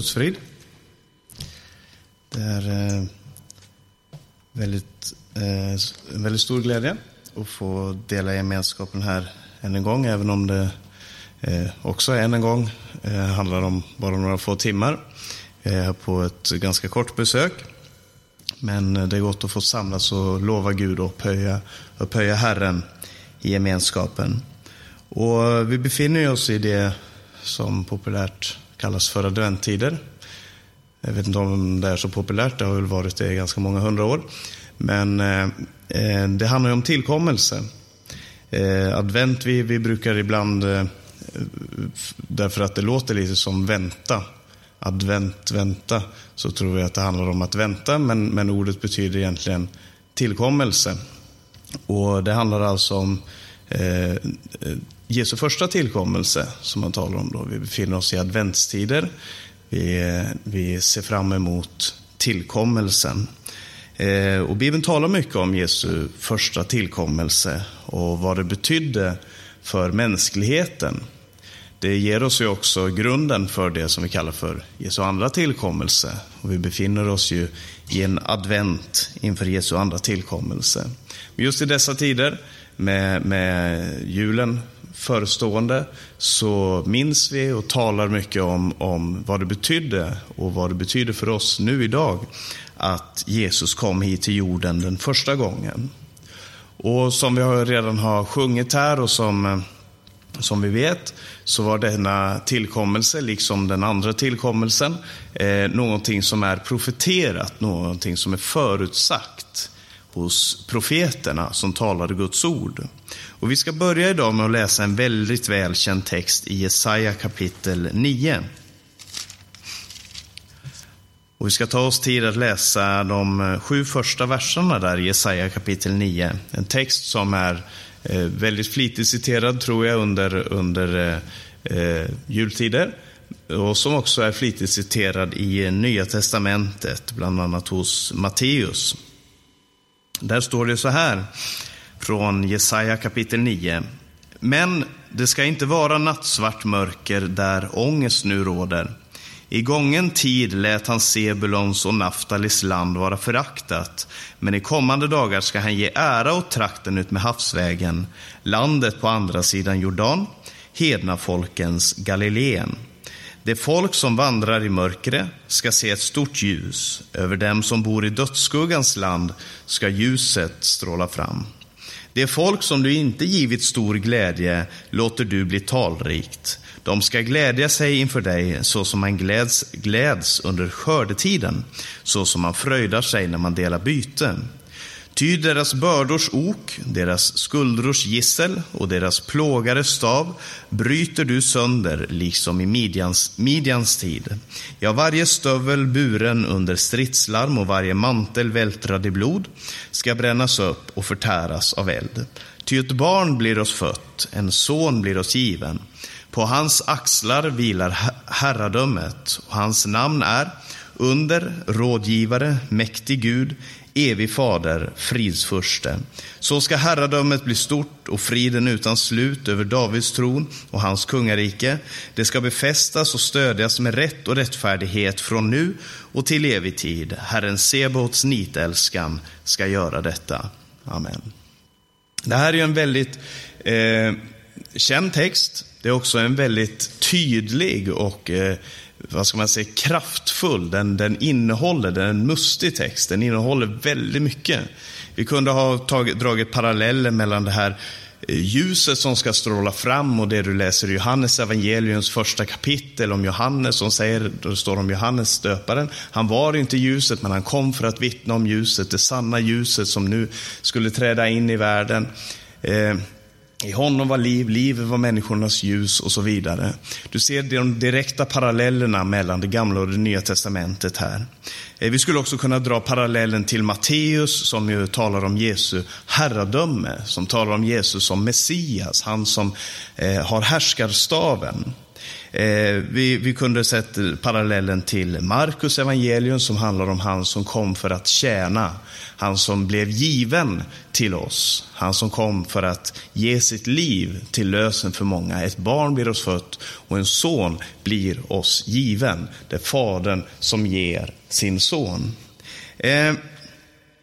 Guds frid. Det är eh, väldigt, eh, en väldigt stor glädje att få dela gemenskapen här än en gång, även om det eh, också än en gång handlar om bara några få timmar på ett ganska kort besök. Men det är gott att få samlas och lova Gud och upphöja, upphöja Herren i gemenskapen. Och vi befinner oss i det som populärt kallas för adventtider. Jag vet inte om det är så populärt, det har väl varit det i ganska många hundra år. Men eh, eh det handlar ju om tillkommelse. Eh, advent, vi, vi brukar ibland, eh, därför att det låter lite som vänta, advent, vänta, så tror vi att det handlar om att vänta, men, men ordet betyder egentligen tillkommelse. Och det handlar alltså om eh, Jesu första tillkommelse som man talar om då. Vi befinner oss i adventstider. Vi, vi ser fram emot tillkommelsen. Eh, och Bibeln talar mycket om Jesu första tillkommelse och vad det betydde för mänskligheten. Det ger oss ju också grunden för det som vi kallar för Jesu andra tillkommelse. Och vi befinner oss ju i en advent inför Jesu andra tillkommelse. Men just i dessa tider med, med julen förestående så minns vi och talar mycket om, om vad det betydde och vad det betyder för oss nu idag att Jesus kom hit till jorden den första gången. Och som vi redan har sjungit här och som, som vi vet så var denna tillkommelse, liksom den andra tillkommelsen, eh, någonting som är profeterat, någonting som är förutsagt hos profeterna som talade Guds ord. Och vi ska börja idag med att läsa en väldigt välkänd text i Jesaja kapitel 9. Och vi ska ta oss tid att läsa de eh, sju första verserna där i Jesaja kapitel 9. En text som är eh, väldigt flitigt citerad, tror jag, under, under eh, eh, jultider. Och som också är flitigt citerad i Nya Testamentet, bland annat hos Matteus. Där står det så här från Jesaja kapitel 9. Men det ska inte vara nattsvart mörker där ångest nu råder. I gången tid lät han Sebulons och Naftalis land vara föraktat, men i kommande dagar ska han ge ära åt trakten ut med havsvägen, landet på andra sidan Jordan, hedna folkens Galileen. Det folk som vandrar i mörkret ska se ett stort ljus. Över dem som bor i dödsskuggans land ska ljuset stråla fram. Det folk som du inte givit stor glädje låter du bli talrikt. De ska glädja sig inför dig så som man gläds, gläds under skördetiden, så som man fröjdar sig när man delar byte. Ty deras bördors ok, deras skuldrors gissel och deras plågares stav bryter du sönder, liksom i Midjans, Midjans tid. Ja, varje stövel buren under stridslarm och varje mantel vältrad i blod ska brännas upp och förtäras av eld. Ty ett barn blir oss fött, en son blir oss given. På hans axlar vilar herradömet, och hans namn är under, rådgivare, mäktig Gud, evig fader, fridsförste. Så ska herradömet bli stort och friden utan slut över Davids tron och hans kungarike. Det ska befästas och stödjas med rätt och rättfärdighet från nu och till evig tid. Herren Sebaots nitälskan ska göra detta. Amen. Det här är en väldigt eh, känd text. Det är också en väldigt tydlig och eh, vad ska man säga, kraftfull. Den, den innehåller, den är en mustig text, den innehåller väldigt mycket. Vi kunde ha tagit, dragit paralleller mellan det här eh, ljuset som ska stråla fram och det du läser i Johannes evangeliums första kapitel om Johannes som säger, då står om Johannes döparen. Han var inte ljuset men han kom för att vittna om ljuset, det sanna ljuset som nu skulle träda in i världen. Eh, i honom var liv, livet var människornas ljus och så vidare. Du ser de direkta parallellerna mellan det gamla och det nya testamentet här. Eh, vi skulle också kunna dra parallellen till Matteus som ju talar om Jesu herradöme, som talar om Jesus som Messias, han som eh, har härskarstaven. Eh, vi, vi kunde sett parallellen till Markus evangelium som handlar om han som kom för att tjäna. Han som blev given till oss. Han som kom för att ge sitt liv till lösen för många. Ett barn blir oss fött och en son blir oss given. Det är Fadern som ger sin son. Eh,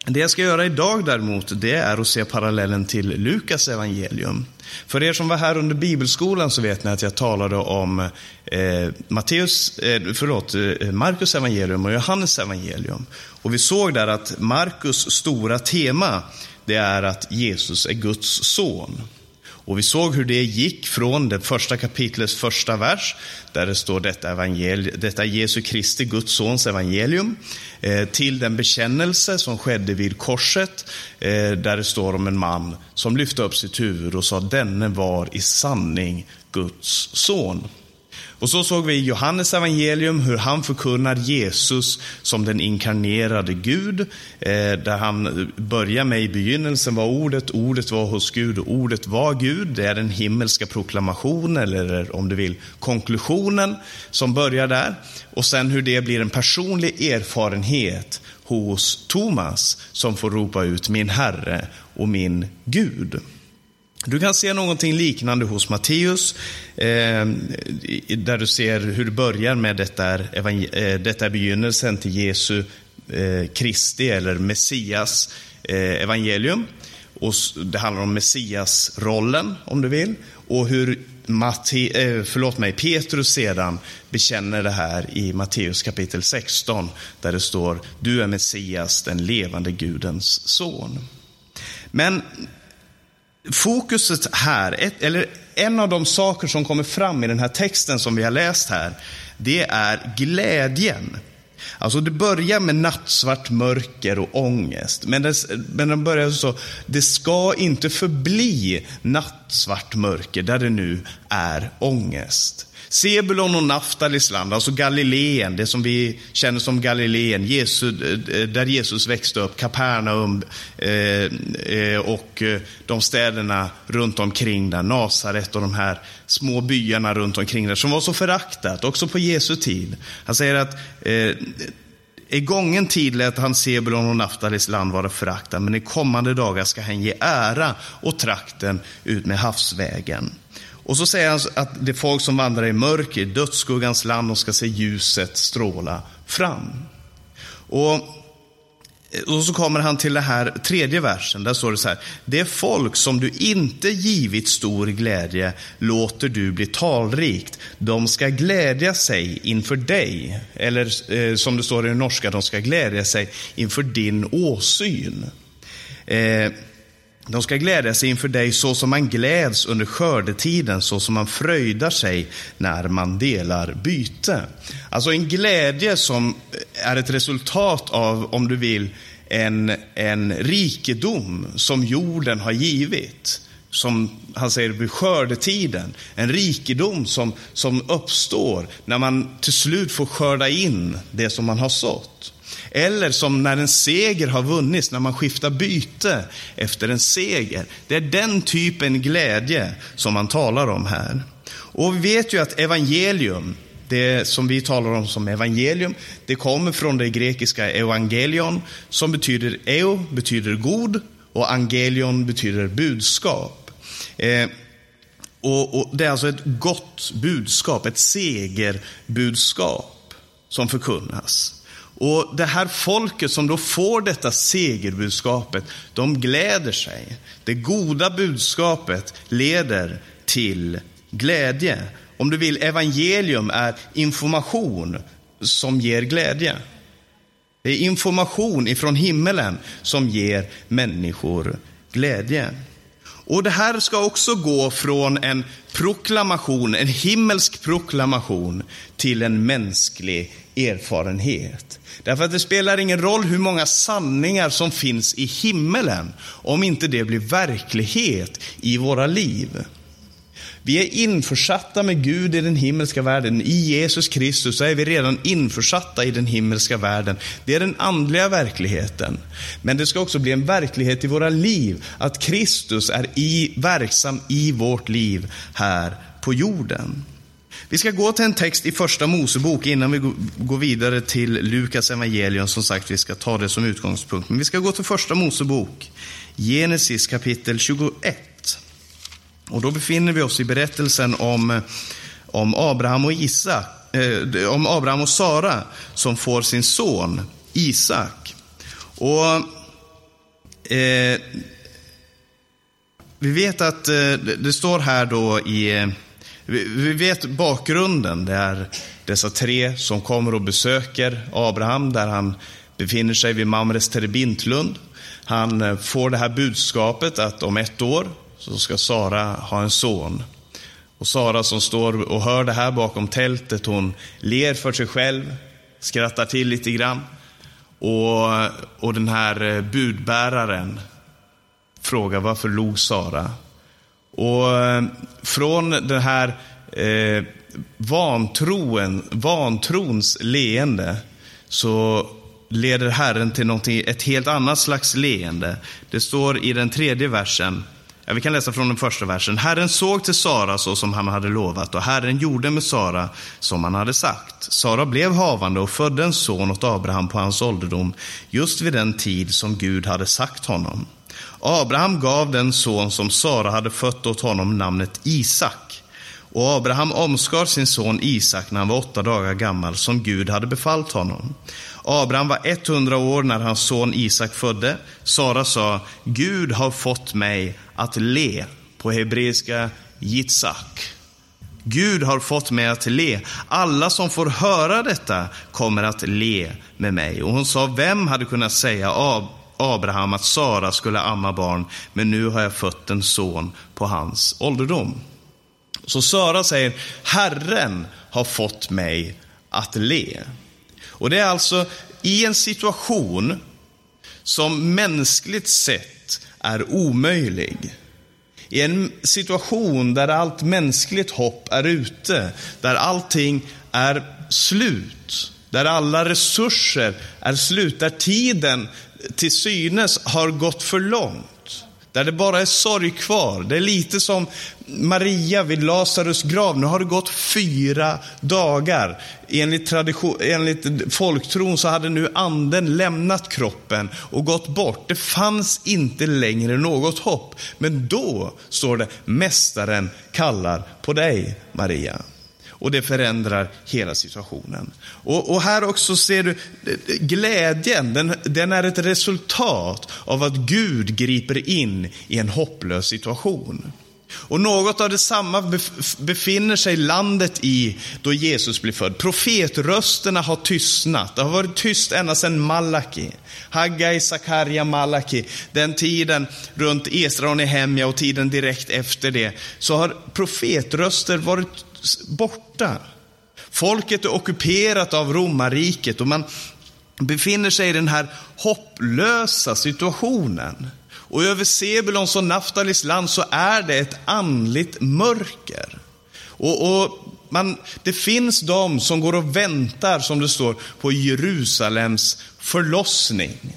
det jag ska göra idag däremot, det är att se parallellen till Lukas evangelium. För er som var här under bibelskolan så vet ni att jag talade om eh, Matteus, eh, förlåt, eh, Markus evangelium och Johannes evangelium. Och vi såg där att Markus stora tema, det är att Jesus är Guds son. Och vi såg hur det gick från det första kapitlets första vers, där det står detta, detta Jesu Kristi, Guds sons evangelium, eh, till den bekännelse som skedde vid korset, eh, där det står om en man som lyfte upp sitt huvud och sa denne var i sanning Guds son. Och så såg vi i Johannes evangelium hur han förkunnar Jesus som den inkarnerade Gud. Eh, där han börjar med i begynnelsen var ordet, ordet var hos Gud och ordet var Gud. Det är den himmelska proklamationen, eller om du vill konklusionen, som börjar där. Och sen hur det blir en personlig erfarenhet hos Thomas som får ropa ut min Herre och min Gud. Du kan se någonting liknande hos Matteus, eh, där du ser hur det börjar med detta är, eh, detta är begynnelsen till Jesu eh, Kristi, eller Messias evangelium. Och det handlar om Messias-rollen, om du vill, och hur Matte, förlåt mig, Petrus sedan bekänner det här i Matteus kapitel 16, där det står Du är Messias, den levande Gudens son. Men fokuset här, ett, eller en av de saker som kommer fram i den här texten som vi har läst här, det är glädjen. Alltså det börjar med nattsvart mörker och ångest. Men, det, men den börjar så, det ska inte förbli nattsvart mörker där det nu är ångest. Sebulon och Naftalis land, alltså Galileen, det som vi känner som Galileen, Jesus, eh, eh, där Jesus växte upp, Kapernaum eh, och de städerna runt omkring där, Nasaret och de här små byarna runt omkring där, som var så föraktat, också på Jesu tid. Han säger att i gången tid lät han Sebulon och Naftalis land vara föraktat, men i kommande dagar ska han ge ära åt trakten ut med havsvägen. Och så säger han att det är folk som vandrar i mörker, dödsskuggans land, och ska se ljuset stråla fram. Och, och så kommer han till den här tredje versen, där står det så här. Det folk som du inte givit stor glädje låter du bli talrikt. De ska glädja sig inför dig. Eller eh, som det står i den norska, de ska glädja sig inför din åsyn. Eh, de ska glädja sig inför dig så som man gläds under skördetiden, så som man fröjdar sig när man delar byte. Alltså en glädje som är ett resultat av, om du vill, en, en rikedom som jorden har givit. Som han säger vid skördetiden. En rikedom som, som uppstår när man till slut får skörda in det som man har sått. Eller som när en seger har vunnits, när man skiftar byte efter en seger. Det är den typen glädje som man talar om här. Och vi vet ju att evangelium, det som vi talar om som evangelium, det kommer från det grekiska evangelion, som betyder eo, betyder god, och angelion betyder budskap. Eh, och, och, Det är alltså ett gott budskap, ett segerbudskap som förkunnas. Och det här folket som då får detta segerbudskapet, de gläder sig. Det goda budskapet leder till glädje. Om du vill, evangelium är information som ger glädje. Det är information ifrån himmelen som ger människor glädje. Och det här ska också gå från en proklamation, en himmelsk proklamation, till en mänsklig erfarenhet. Därför att det spelar ingen roll hur många sanningar som finns i himmelen, om inte det blir verklighet i våra liv. Vi är införsatta med Gud i den himmelska världen. I Jesus Kristus så är vi redan införsatta i den himmelska världen. Det är den andliga verkligheten. Men det ska också bli en verklighet i våra liv, att Kristus är i, verksam i vårt liv här på jorden. Vi ska gå till en text i första Mosebok innan vi går vidare till Lukas evangelium. Som sagt, vi ska ta det som utgångspunkt. Men vi ska gå till första Mosebok, Genesis kapitel 21. Och då befinner vi oss i berättelsen om, om Abraham och Isak, eh, om Abraham och Sara som får sin son Isak. Och eh, vi vet att eh, det står här då i eh, vi vet bakgrunden. Det är dessa tre som kommer och besöker Abraham där han befinner sig vid Mamres terebintlund. Han eh, får det här budskapet att om ett år så ska Sara ha en son. Och Sara som står och hör det här bakom tältet, hon ler för sig själv, skrattar till lite grann. Och, och den här eh, budbäraren frågar varför log Sara? Och eh, från den här eh, vantroen, vantrons leende så leder Herren till ett helt annat slags leende. Det står i den tredje versen, ja, vi kan läsa från den första versen. Herren såg till Sara så som han hade lovat och Herren gjorde med Sara som han hade sagt. Sara blev havande och födde en son åt Abraham på hans ålderdom, just vid den tid som Gud hade sagt honom. Abraham gav den son som Sara hade fött åt honom namnet Isak. Och Abraham omskar sin son Isak när han var åtta dagar gammal, som Gud hade befallt honom. Abraham var 100 år när hans son Isak födde. Sara sa, Gud har fått mig att le, på hebreiska Yitzak. Gud har fått mig att le. Alla som får höra detta kommer att le med mig. Och hon sa, vem hade kunnat säga Abraham att Sara skulle amma barn, men nu har jag fött en son på hans ålderdom. Så Sara säger, Herren har fått mig att le. Och det är alltså i en situation som mänskligt sett är omöjlig. I en situation där allt mänskligt hopp är ute, där allting är slut, där alla resurser är slut, där tiden till synes har gått för långt. Där det bara är sorg kvar. Det är lite som Maria vid Lazarus grav. Nu har det gått fyra dagar. Enligt, tradition, enligt folktron så hade nu anden lämnat kroppen och gått bort. Det fanns inte längre något hopp. Men då står det, Mästaren kallar på dig, Maria. Och det förändrar hela situationen. Och, och här också ser du glädjen, den, den, är ett resultat av att Gud griper in i en hopplös situation. Och något av detsamma befinner sig landet i då Jesus blir född. Profetrösterna har tystnat. Det har varit tyst ända sedan Malaki. Haggai, Sakarja, Malaki. Den tiden runt Esra och Nehemja och tiden direkt efter det. Så har profetröster varit borta. Folket är ockuperat av romarriket och man befinner sig i den här hopplösa situationen. Och över Sebulons och Naftalis land så är det ett andligt mörker. Och, och man, det finns de som går och väntar, som det står, på Jerusalems förlossning.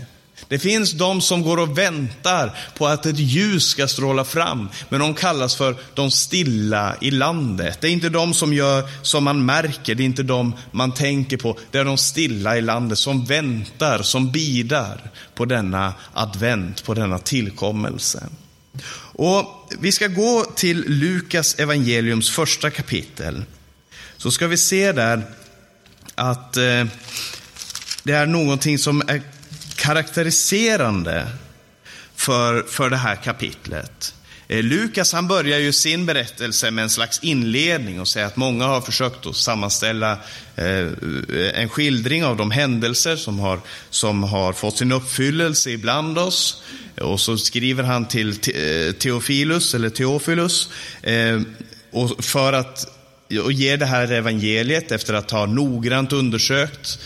Det finns de som går och väntar på att ett ljus ska stråla fram, men de kallas för de stilla i landet. Det är inte de som gör som man märker, det är inte de man tänker på. Det är de stilla i landet som väntar, som bidar på denna advent, på denna tillkommelse. Och Vi ska gå till Lukas evangeliums första kapitel. Så ska vi se där att eh, det är någonting som är karaktäriserande för, för det här kapitlet. Eh, Lukas han börjar ju sin berättelse med en slags inledning och säger att många har försökt att sammanställa eh, en skildring av de händelser som har, som har fått sin uppfyllelse ibland oss. Och så skriver han till eh, Teofilus, eller Teofilus, och för att och ger det här evangeliet efter att ha noggrant undersökt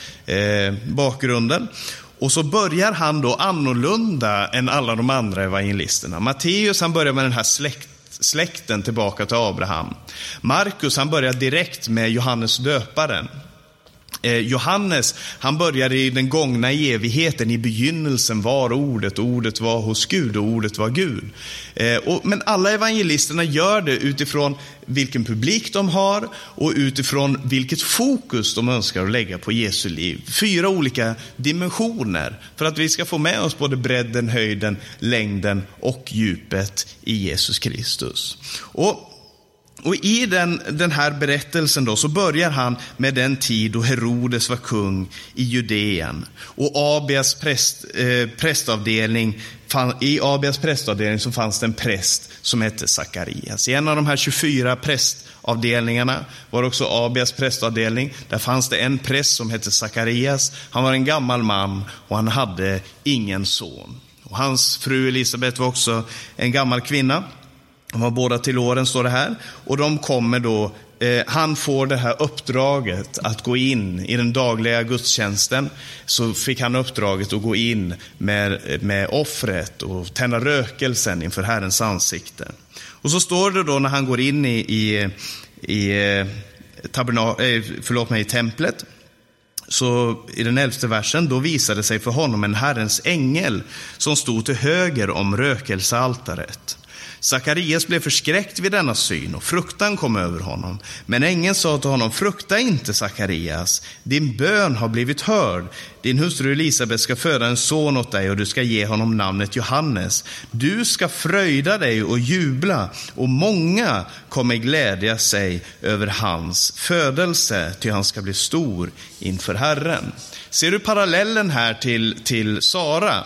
bakgrunden. Och så börjar han då annorlunda än alla de andra evangelisterna. Matteus han börjar med den här släkt, släkten tillbaka till Abraham. Markus han börjar direkt med Johannes döparen. Eh, Johannes, han började i den gångna evigheten. I begynnelsen var ordet, ordet var hos Gud och ordet var Gud. Eh, men alla evangelisterna gör det utifrån vilken publik de har och utifrån vilket fokus de önskar att lägga på Jesu liv. Fyra olika dimensioner för att vi ska få med oss både bredden, höjden, längden och djupet i Jesus Kristus. Och och i den, den här berättelsen då så börjar han med den tid då Herodes var kung i Judeen. Och Abias präst, eh, prästavdelning, i Abias prästavdelning så fanns det en präst som hette Sakarias. I en av de här 24 prästavdelningarna var också Abias prästavdelning. Där fanns det en präst som hette Sakarias. Han var en gammal man och han hade ingen son. Och hans fru Elisabet var också en gammal kvinna. De var båda till åren, står det här. Och de kommer då, eh, han får det här uppdraget att gå in i den dagliga gudstjänsten. Så fick han uppdraget att gå in med, med offret och tända rökelsen inför Herrens ansikte. Och så står det då när han går in i, i, i, eh, taberna, eh, förlåt mig, i templet. Så i den elfte versen, då visade sig för honom en Herrens ängel som stod till höger om rökelsealtaret. Sakarias blev förskräckt vid denna syn och fruktan kom över honom. Men ängeln sa till honom, frukta inte Sakarias, din bön har blivit hörd. Din hustru Elisabet ska föda en son åt dig och du ska ge honom namnet Johannes. Du ska fröjda dig och jubla och många kommer glädja sig över hans födelse, ty han ska bli stor inför Herren. Ser du parallellen här till, till Sara?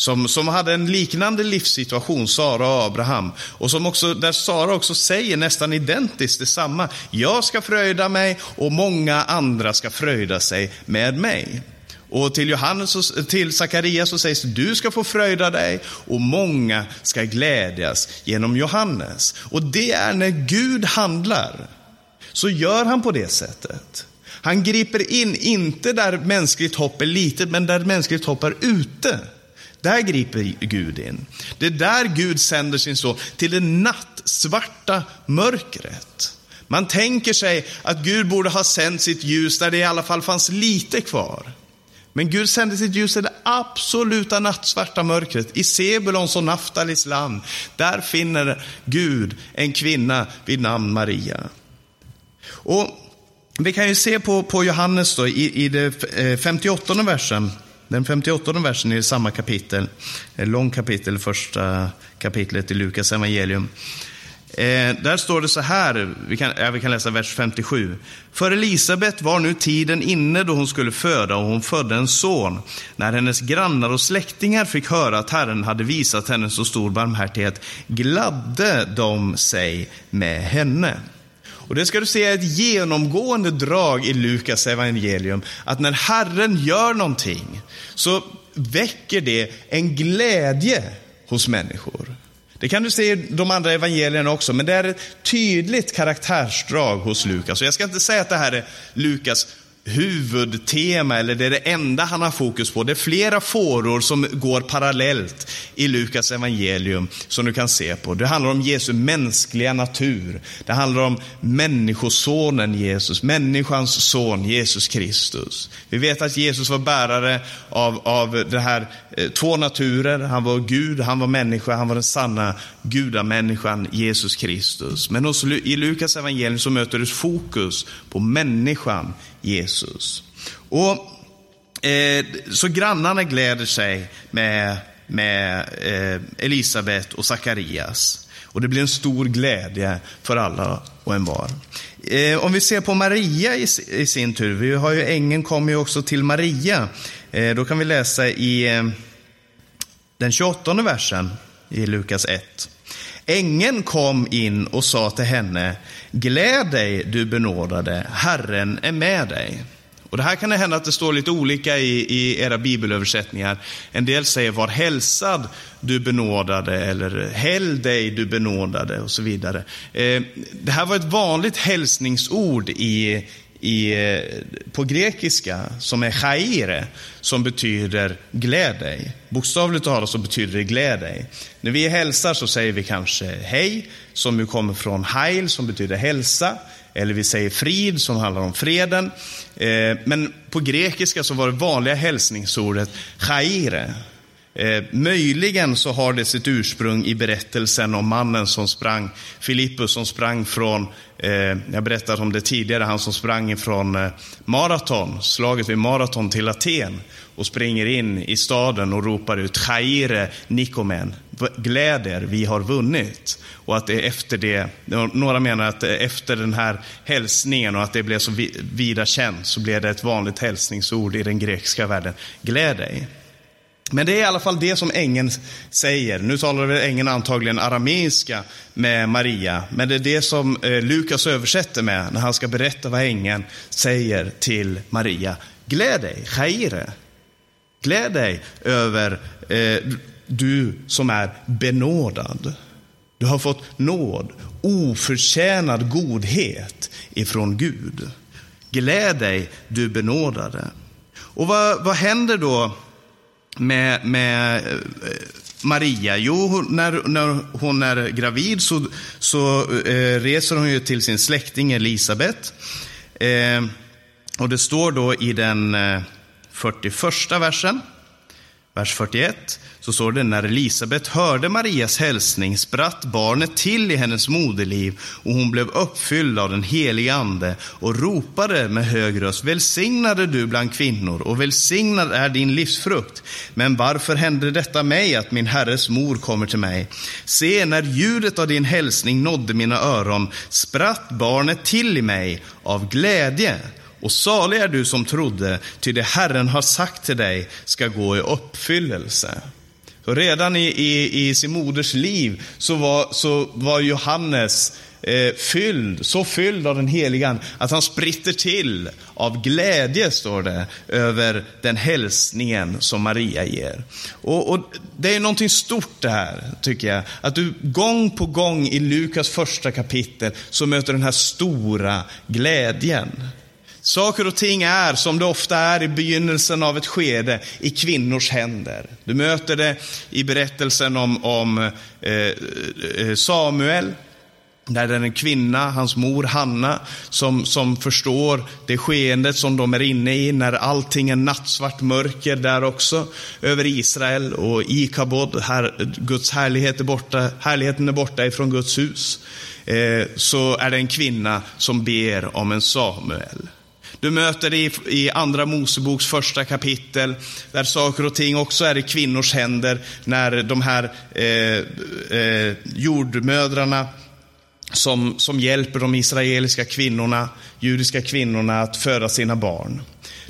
Som, som hade en liknande livssituation, Sara och Abraham. Och som också, där Sara också säger nästan identiskt detsamma. Jag ska fröjda mig och många andra ska fröjda sig med mig. Och till Johannes till Sakarias så sägs du ska få fröjda dig och många ska glädjas genom Johannes. Och det är när Gud handlar, så gör han på det sättet. Han griper in, inte där mänskligt hopp är litet, men där mänskligt hopp är ute. Där griper Gud in. Det är där Gud sänder sin son, till det nattsvarta mörkret. Man tänker sig att Gud borde ha sänt sitt ljus där det i alla fall fanns lite kvar. Men Gud sände sitt ljus i det absoluta nattsvarta mörkret, i Sebulons och Naftalis land. Där finner Gud en kvinna vid namn Maria. Och vi kan ju se på, på Johannes då, i, i det eh, 58 versen. Den 58 versen i samma kapitel, eh, ett långt kapitel, första kapitlet i Lukas evangelium. Eh, där står det så här, vi kan, ja, vi kan läsa vers 57. För Elisabet var nu tiden inne då hon skulle föda och hon födde en son. När hennes grannar och släktingar fick höra att Herren hade visat henne så stor barmhärtighet gladde de sig med henne. Och det ska du se är ett genomgående drag i Lukas evangelium, att när Herren gör någonting så väcker det en glädje hos människor. Det kan du se i de andra evangelierna också, men det är ett tydligt karaktärsdrag hos Lukas. Och jag ska inte säga att det här är Lukas huvudtema eller det är det enda han har fokus på. Det är flera fåror som går parallellt i Lukas evangelium som du kan se på. Det handlar om Jesu mänskliga natur. Det handlar om människosonen Jesus, människans son Jesus Kristus. Vi vet att Jesus var bärare av, av det här Eh, två naturer. Han var Gud, han var människa, han var den sanna gudamänniskan Jesus Kristus. Men också i Lukas evangelium så möter du fokus på människan Jesus. Och eh, Så grannarna gläder sig med, med eh, Elisabet och Sakarias. Och det blir en stor glädje för alla och en var. Eh, om vi ser på Maria i, i, sin tur, vi har ju ängeln kommer ju också till Maria. Eh, då kan vi läsa i eh, den 28 versen i Lukas 1. Ängeln kom in och sa till henne, gläd dig du benådade, Herren är med dig. Och det här kan det hända att det står lite olika i, i era bibelöversättningar. En del säger var hälsad du benådade eller häll dig du benådade och så vidare. Eh, det här var ett vanligt hälsningsord i, i, eh, på grekiska som är chaire, som betyder gläd dig. Bokstavligt talat så betyder det gläd dig. När vi hälsar så säger vi kanske hej, som ju kommer från heil, som betyder hälsa. eller vi säger frid som handlar om freden. Eh, men på grekiska så var det vanliga hälsningsordet chaire. Eh, möjligen så har det sitt ursprung i berättelsen om mannen som sprang, Filippus som sprang från, eh, jag berättade om det tidigare, han som sprang ifrån eh, maraton, slaget vid maraton till Aten och springer in i staden och ropar ut Chaire Nikomen, gläd er, vi har vunnit. Och att det är efter det, några menar att efter den här hälsningen och att det blev så vida känt så blev det ett vanligt hälsningsord i den grekiska världen, gläd dig. Men det är i alla fall det som ängeln säger. Nu talar väl ängeln antagligen arameiska med Maria, men det är det som eh, Lukas översätter med när han ska berätta vad ängeln säger till Maria. Gläd dig, chaire. Gläd dig över eh, du som är benådad. Du har fått nåd, oförtjänad godhet ifrån Gud. Gläd dig, du benådade. Och vad, vad händer då med, med eh, Maria? Jo, när, när hon är gravid så, så eh, reser hon ju till sin släkting Elisabet. Eh, och det står då i den eh, 41 versen, vers 41 så står det, när Elisabet hörde Marias hälsning spratt barnet till i hennes moderliv och hon blev uppfylld av den helige Ande och ropade med hög röst, välsignade du bland kvinnor och välsignad är din livsfrukt. Men varför hände detta mig, att min herres mor kommer till mig? Se, när ljudet av din hälsning nådde mina öron spratt barnet till i mig av glädje. Och salig är du som trodde, ty det Herren har sagt till dig ska gå i uppfyllelse. Så redan i, i, i sin moders liv så var, så var Johannes eh, fylld, så fylld av den heliga att han spritter till av glädje, står det, över den hälsningen som Maria ger. Och, och, Det är någonting stort det här, tycker jag. Att du gång på gång i Lukas första kapitel så möter den här stora glädjen. Saker och ting är, som det ofta är i begynnelsen av ett skede, i kvinnors händer. Du möter det i berättelsen om, om eh, eh Samuel, där det är en kvinna, hans mor Hanna, som, som förstår det skeendet som de är inne i när allting är nattsvart mörker där också över Israel och i Kabod, här, Guds härlighet är borta, härligheten är borta ifrån Guds hus. Eh, så är det en kvinna som ber om en Samuel. Du möter det i, i Andra Moseboks första kapitel, där saker och ting också är i kvinnors händer, när de här eh, eh, jordmödrarna som, som hjälper de israeliska kvinnorna, judiska kvinnorna att föda sina barn.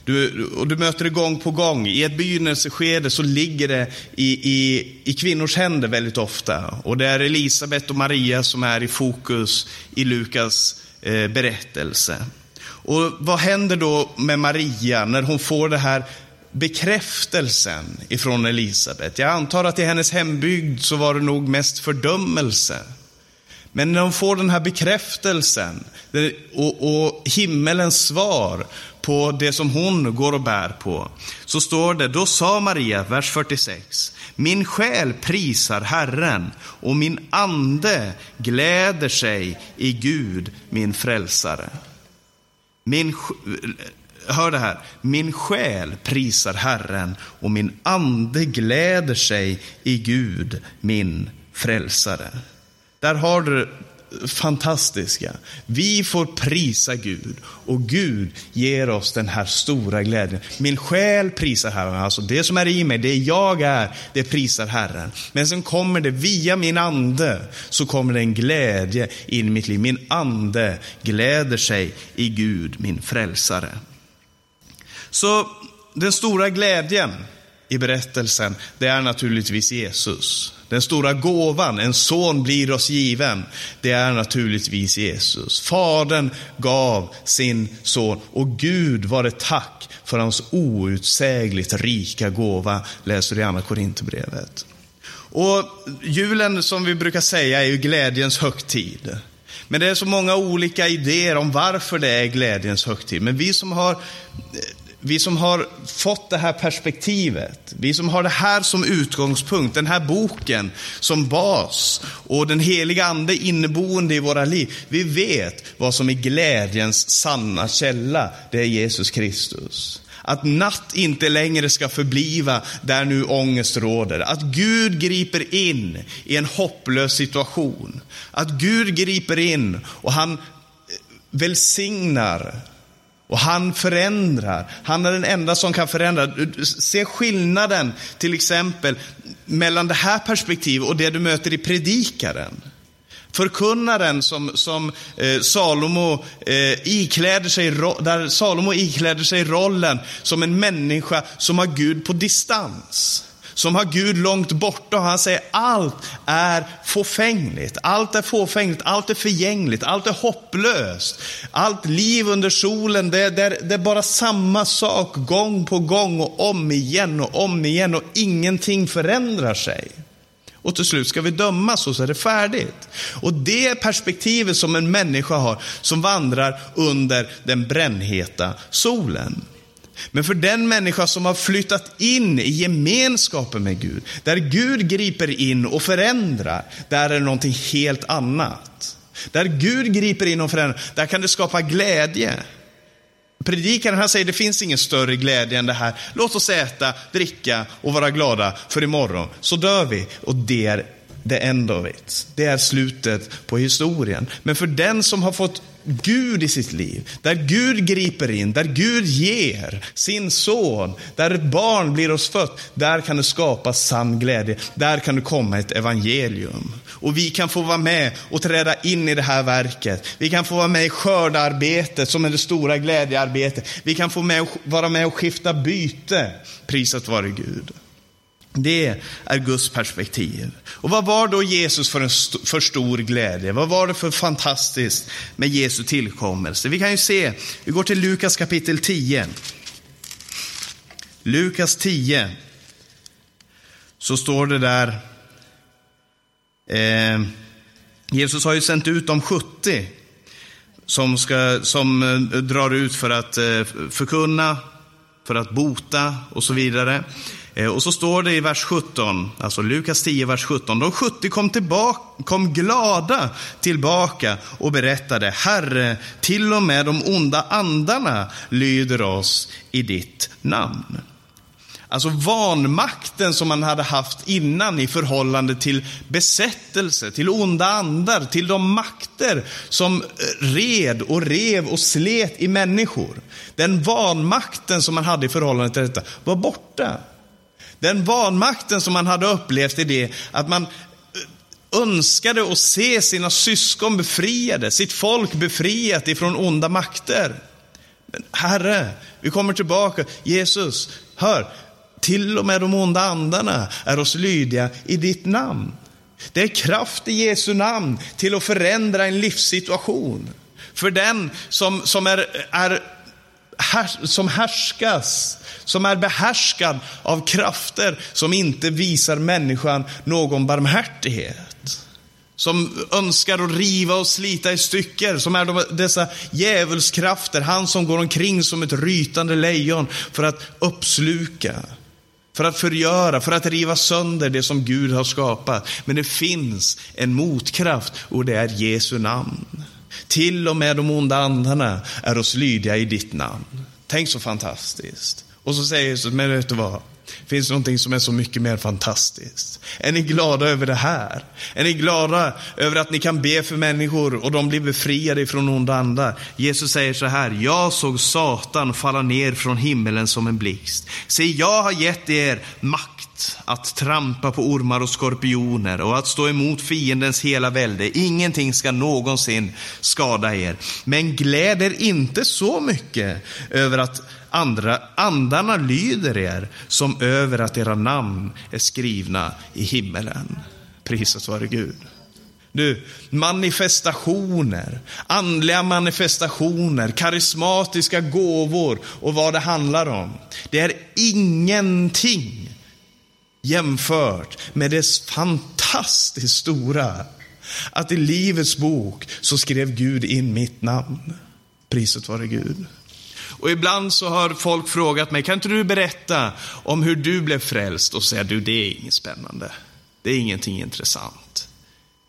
Du, och du möter det gång på gång. I ett begynnelseskede så ligger det i, i, i kvinnors händer väldigt ofta. Och det är Elisabet och Maria som är i fokus i Lukas eh, berättelse. Och vad händer då med Maria när hon får den här bekräftelsen ifrån Elisabet? Jag antar att i hennes hembygd så var det nog mest fördömelse. Men när hon får den här bekräftelsen och, och himmelens svar på det som hon går och bär på, så står det, då sa Maria, vers 46, min själ prisar Herren och min ande gläder sig i Gud, min frälsare. Min, hör det här. Min själ prisar Herren och min ande gläder sig i Gud, min frälsare. Där har du fantastiska. Vi får prisa Gud och Gud ger oss den här stora glädjen. Min själ prisar Herren, alltså det som är i mig, det jag är, det prisar Herren. Men sen kommer det via min ande, så kommer det en glädje in i mitt liv. Min ande gläder sig i Gud, min frälsare. Så den stora glädjen i berättelsen, det är naturligtvis Jesus. Den stora gåvan, en son blir oss given, det är naturligtvis Jesus. Fadern gav sin son och Gud var det tack för hans outsägligt rika gåva, läser du i Andra Korinthierbrevet. Och julen, som vi brukar säga, är ju glädjens högtid. Men det är så många olika idéer om varför det är glädjens högtid. Men vi som har vi som har fått det här perspektivet, vi som har det här som utgångspunkt, den här boken som bas och den heliga ande inneboende i våra liv. Vi vet vad som är glädjens sanna källa, det är Jesus Kristus. Att natt inte längre ska förbliva där nu ångest råder. Att Gud griper in i en hopplös situation. Att Gud griper in och han eh, välsignar och han förändrar. Han är den enda som kan förändra. Se skillnaden till exempel mellan det här perspektivet och det du möter i predikaren. Förkunnaren som, som eh, Salomo, eh, ikläder sig, där Salomo ikläder sig rollen som en människa som har Gud på distans som har Gud långt borta och han säger allt är fåfängligt, allt är fåfängligt, allt är förgängligt, allt är hopplöst. Allt liv under solen, det, det, det är bara samma sak gång på gång och om igen och om igen och ingenting förändrar sig. Och till slut ska vi dömas och så är det färdigt. Och det perspektivet som en människa har som vandrar under den brännheta solen. Men för den människa som har flyttat in i gemenskapen med Gud, där Gud griper in och förändrar, där är det någonting helt annat. Där Gud griper in och förändrar, där kan det skapa glädje. Predikaren här säger det finns ingen större glädje än det här. Låt oss äta, dricka och vara glada för imorgon så dör vi. Och det är the end of it. Det är slutet på historien. Men för den som har fått Gud i sitt liv, där Gud griper in, där Gud ger sin son, där ett barn blir oss fött, där kan det skapas sann glädje. Där kan det komma ett evangelium. Och vi kan få vara med och träda in i det här verket. Vi kan få vara med i skördarbetet som är det stora glädjearbetet. Vi kan få med, vara med och skifta byte. Prisat vare Gud. Det är Guds perspektiv. Och vad var då Jesus för en st för stor glädje? Vad var det för fantastiskt med Jesu tillkommelse? Vi kan ju se, vi går till Lukas kapitel 10. Lukas 10. Så står det där, eh, Jesus har ju sänt ut de 70 som, ska, som eh, drar ut för att eh, förkunna, för att bota och så vidare. Eh, och så står det i vers 17, alltså Lukas 10, vers 17. De 70 kom, tillbaka, kom glada tillbaka och berättade, Herre, till och med de onda andarna lyder oss i ditt namn. Alltså vanmakten som man hade haft innan i förhållande till besättelse, till onda andar, till de makter som eh, red och rev och slet i människor. Den vanmakten som man hade i förhållande till detta var borta. Den vanmakten som man hade upplevt i det att man eh, önskade att se sina syskon befriade, sitt folk befriat ifrån onda makter. Men Herre, vi kommer tillbaka. Jesus, hör, till och med de onda andarna är oss lydiga i ditt namn. Det är kraft i Jesu namn till att förändra en livssituation. För den som, som är, är som härskas, som är behärskad av krafter som inte visar människan någon barmhärtighet. Som önskar att riva och slita i stycken, som är de, dessa djävulskrafter, han som går omkring som ett rytande lejon för att uppsluka, för att förgöra, för att riva sönder det som Gud har skapat. Men det finns en motkraft och det är Jesu namn. Till och med de onda andarna är oss lydiga i ditt namn. Tänk så fantastiskt. Och så säger Jesus, men vet du vad? Det finns någonting som är så mycket mer fantastiskt. Är ni glada över det här? Är ni glada över att ni kan be för människor och de blir befriade från onda andar? Jesus säger så här, jag såg Satan falla ner från himmelen som en blixt. Se, jag har gett er makt att trampa på ormar och skorpioner och att stå emot fiendens hela välde. Ingenting ska någonsin skada er. Men gläd er inte så mycket över att andra andarna lyder er som över att era namn är skrivna i himmelen. Prisat vare Gud. Du, manifestationer, andliga manifestationer, karismatiska gåvor och vad det handlar om. Det är ingenting jämfört med det fantastiskt stora att i Livets bok så skrev Gud in mitt namn. Priset vare Gud. Och ibland så har folk frågat mig, kan inte du berätta om hur du blev frälst? Och säga, du, det är inget spännande. Det är ingenting intressant.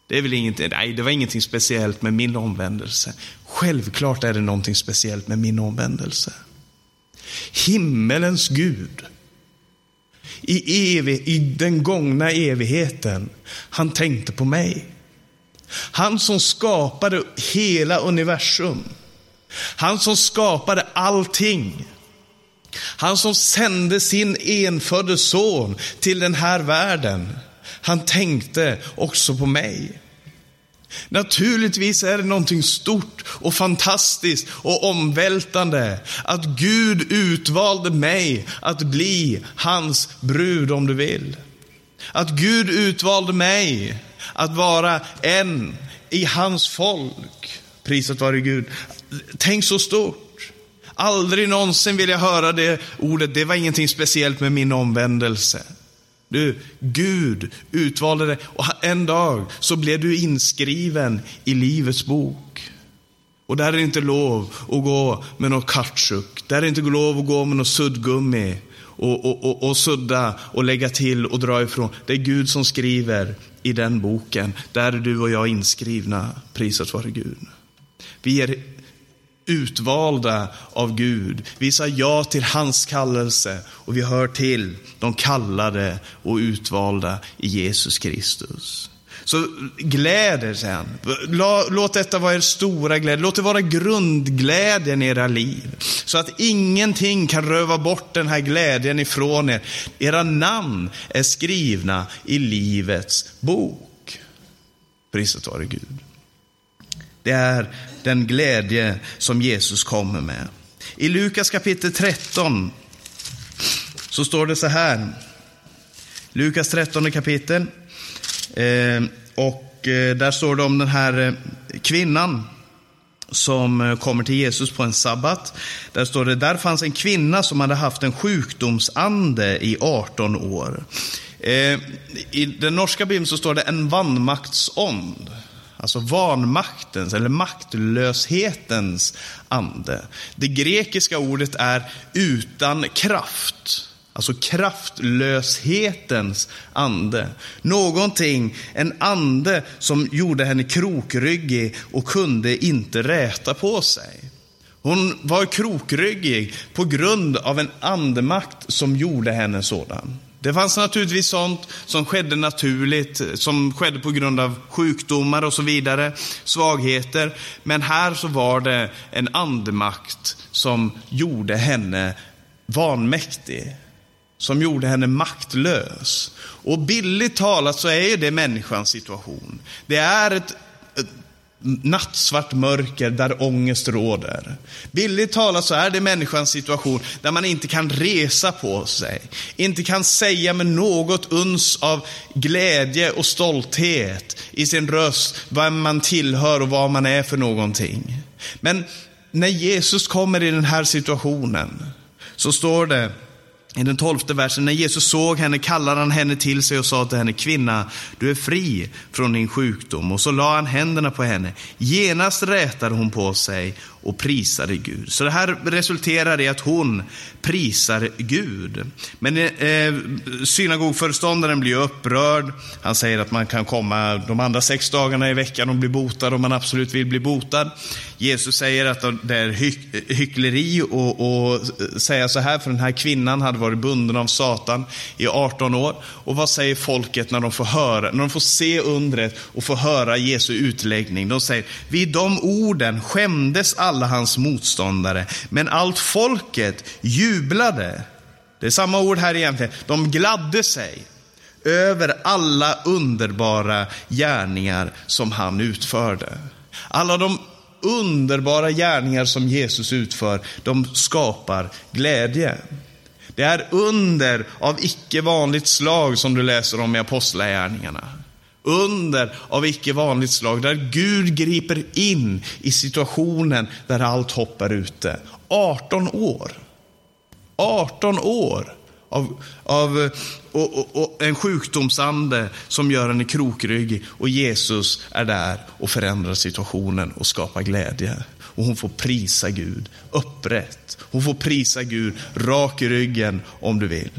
Det är väl ingenting, nej, det var ingenting speciellt med min omvändelse. Självklart är det någonting speciellt med min omvändelse. Himmelens Gud, i, evig, i den gångna evigheten, han tänkte på mig. Han som skapade hela universum. Han som skapade allting. Han som sände sin enfödde son till den här världen. Han tänkte också på mig. Naturligtvis är det någonting stort och fantastiskt och omvältande att Gud utvalde mig att bli hans brud om du vill. Att Gud utvalde mig att vara en i hans folk. Priset vare Gud. Tänk så stort. Aldrig någonsin vill jag höra det ordet, det var ingenting speciellt med min omvändelse. Du, Gud utvalde dig och en dag så blev du inskriven i Livets bok. Och där är det inte lov att gå med någon kautschuk, Där är det inte lov att gå med något suddgummi och, och, och, och sudda och lägga till och dra ifrån. Det är Gud som skriver i den boken. Där är du och jag inskrivna. Prisat vare Gud. Vi är utvalda av Gud. Vi sa ja till hans kallelse och vi hör till de kallade och utvalda i Jesus Kristus. Så gläd er sen. Låt detta vara er stora glädje. Låt det vara grundglädjen i era liv. Så att ingenting kan röva bort den här glädjen ifrån er. Era namn är skrivna i Livets bok. Priset vare Gud. Det är den glädje som Jesus kommer med. I Lukas kapitel 13 så står det så här. Lukas 13 kapitel. Eh, och eh, där står det om den här eh, kvinnan som kommer till Jesus på en sabbat. Där står det, där fanns en kvinna som hade haft en sjukdomsande i 18 år. I den norska bibeln så står det en vanmaktsond. Alltså vanmaktens eller maktlöshetens ande. Det grekiska ordet är utan kraft. Alltså kraftlöshetens ande. Någonting, en ande som gjorde henne krokryggig och kunde inte räta på sig. Hon var krokryggig på grund av en andemakt som gjorde henne sådan. Det fanns naturligtvis sånt som skedde naturligt, som skedde på grund av sjukdomar och så vidare, svagheter. Men här så var det en andemakt som gjorde henne vanmäktig, som gjorde henne maktlös. Och billigt talat så är det människans situation. Det är ett nattsvart mörker där ångest råder. Billigt talat så är det människans situation där man inte kan resa på sig, inte kan säga med något uns av glädje och stolthet i sin röst vem man tillhör och vad man är för någonting. Men när Jesus kommer i den här situationen så står det i den tolfte versen, när Jesus såg henne kallade han henne till sig och sa till henne, kvinna, du är fri från din sjukdom. Och så la han händerna på henne. Genast rätade hon på sig och prisade Gud. Så det här resulterar i att hon prisar Gud. Men eh, synagogföreståndaren blir upprörd. Han säger att man kan komma de andra sex dagarna i veckan och bli botad om man absolut vill bli botad. Jesus säger att det är hyck hyckleri och, säga så här, för den här kvinnan hade varit bunden av Satan i 18 år. Och vad säger folket när de får höra, när de får se undret och får höra Jesu utläggning? De säger, vid de orden skämdes alla alla hans motståndare, men allt folket jublade. Det är samma ord här egentligen. De gladde sig över alla underbara gärningar som han utförde. Alla de underbara gärningar som Jesus utför, de skapar glädje. Det är under av icke vanligt slag som du läser om i Apostlagärningarna. Under av icke vanligt slag, där Gud griper in i situationen där allt hopp är ute. 18 år. 18 år av, av och, och, och en sjukdomsande som gör henne krokryggig. Och Jesus är där och förändrar situationen och skapar glädje. och hon får prisa Gud upprätt. Hon får prisa Gud rak i ryggen om du vill.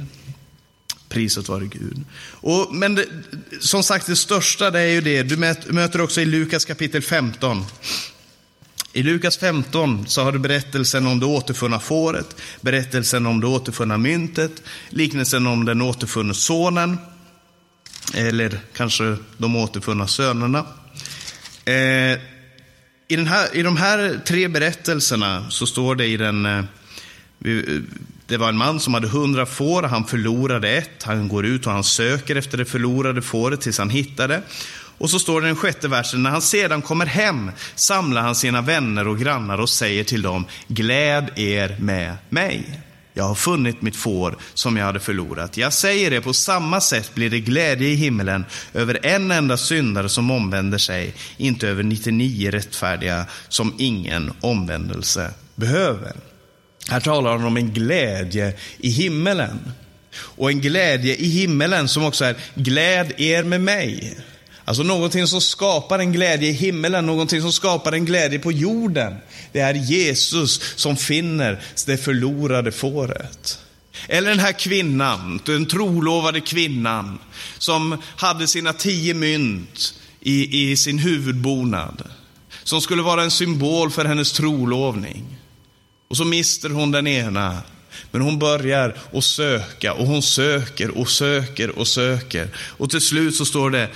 Priset vare Gud. Och, men det, som sagt, det största det är ju det, du möter också i Lukas kapitel 15. I Lukas 15 så har du berättelsen om det återfunna fåret, berättelsen om det återfunna myntet, liknelsen om den återfunne sonen, eller kanske de återfunna sönerna. Eh, i, den här, I de här tre berättelserna så står det i den eh, det var en man som hade hundra får, han förlorade ett. Han går ut och han söker efter det förlorade fåret tills han hittar det. Och så står det i den sjätte versen, när han sedan kommer hem samlar han sina vänner och grannar och säger till dem, gläd er med mig. Jag har funnit mitt får som jag hade förlorat. Jag säger det, på samma sätt blir det glädje i himmelen över en enda syndare som omvänder sig, inte över 99 rättfärdiga som ingen omvändelse behöver. Här talar han om en glädje i himmelen. Och en glädje i himmelen som också är gläd er med mig. Alltså någonting som skapar en glädje i himmelen, någonting som skapar en glädje på jorden. Det är Jesus som finner det förlorade fåret. Eller den här kvinnan, den trolovade kvinnan, som hade sina tio mynt i, i sin huvudbonad. Som skulle vara en symbol för hennes trolovning. Och så mister hon den ena. Men hon börjar att söka och hon söker och söker och söker. Och till slut så står det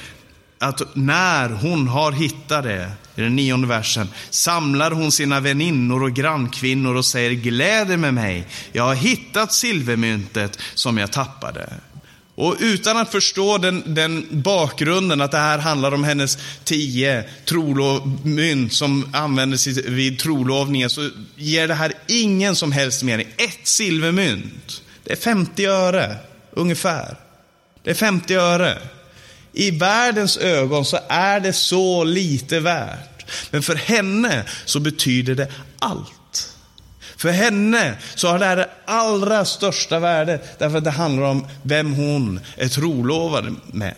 att när hon har hittat det, i den nionde versen, samlar hon sina väninnor och grannkvinnor och säger gläder med mig, jag har hittat silvermyntet som jag tappade. Och utan att förstå den, den, bakgrunden, att det här handlar om hennes tio trolovmynt som användes vid trolovningen, så ger det här ingen som helst mening. Ett silvermynt, det är 50 öre, ungefär. Det är 50 öre. I världens ögon så är det så lite värt. Men för henne så betyder det allt. För henne så har det här det allra största värde, därför att det handlar om vem hon är trolovad med.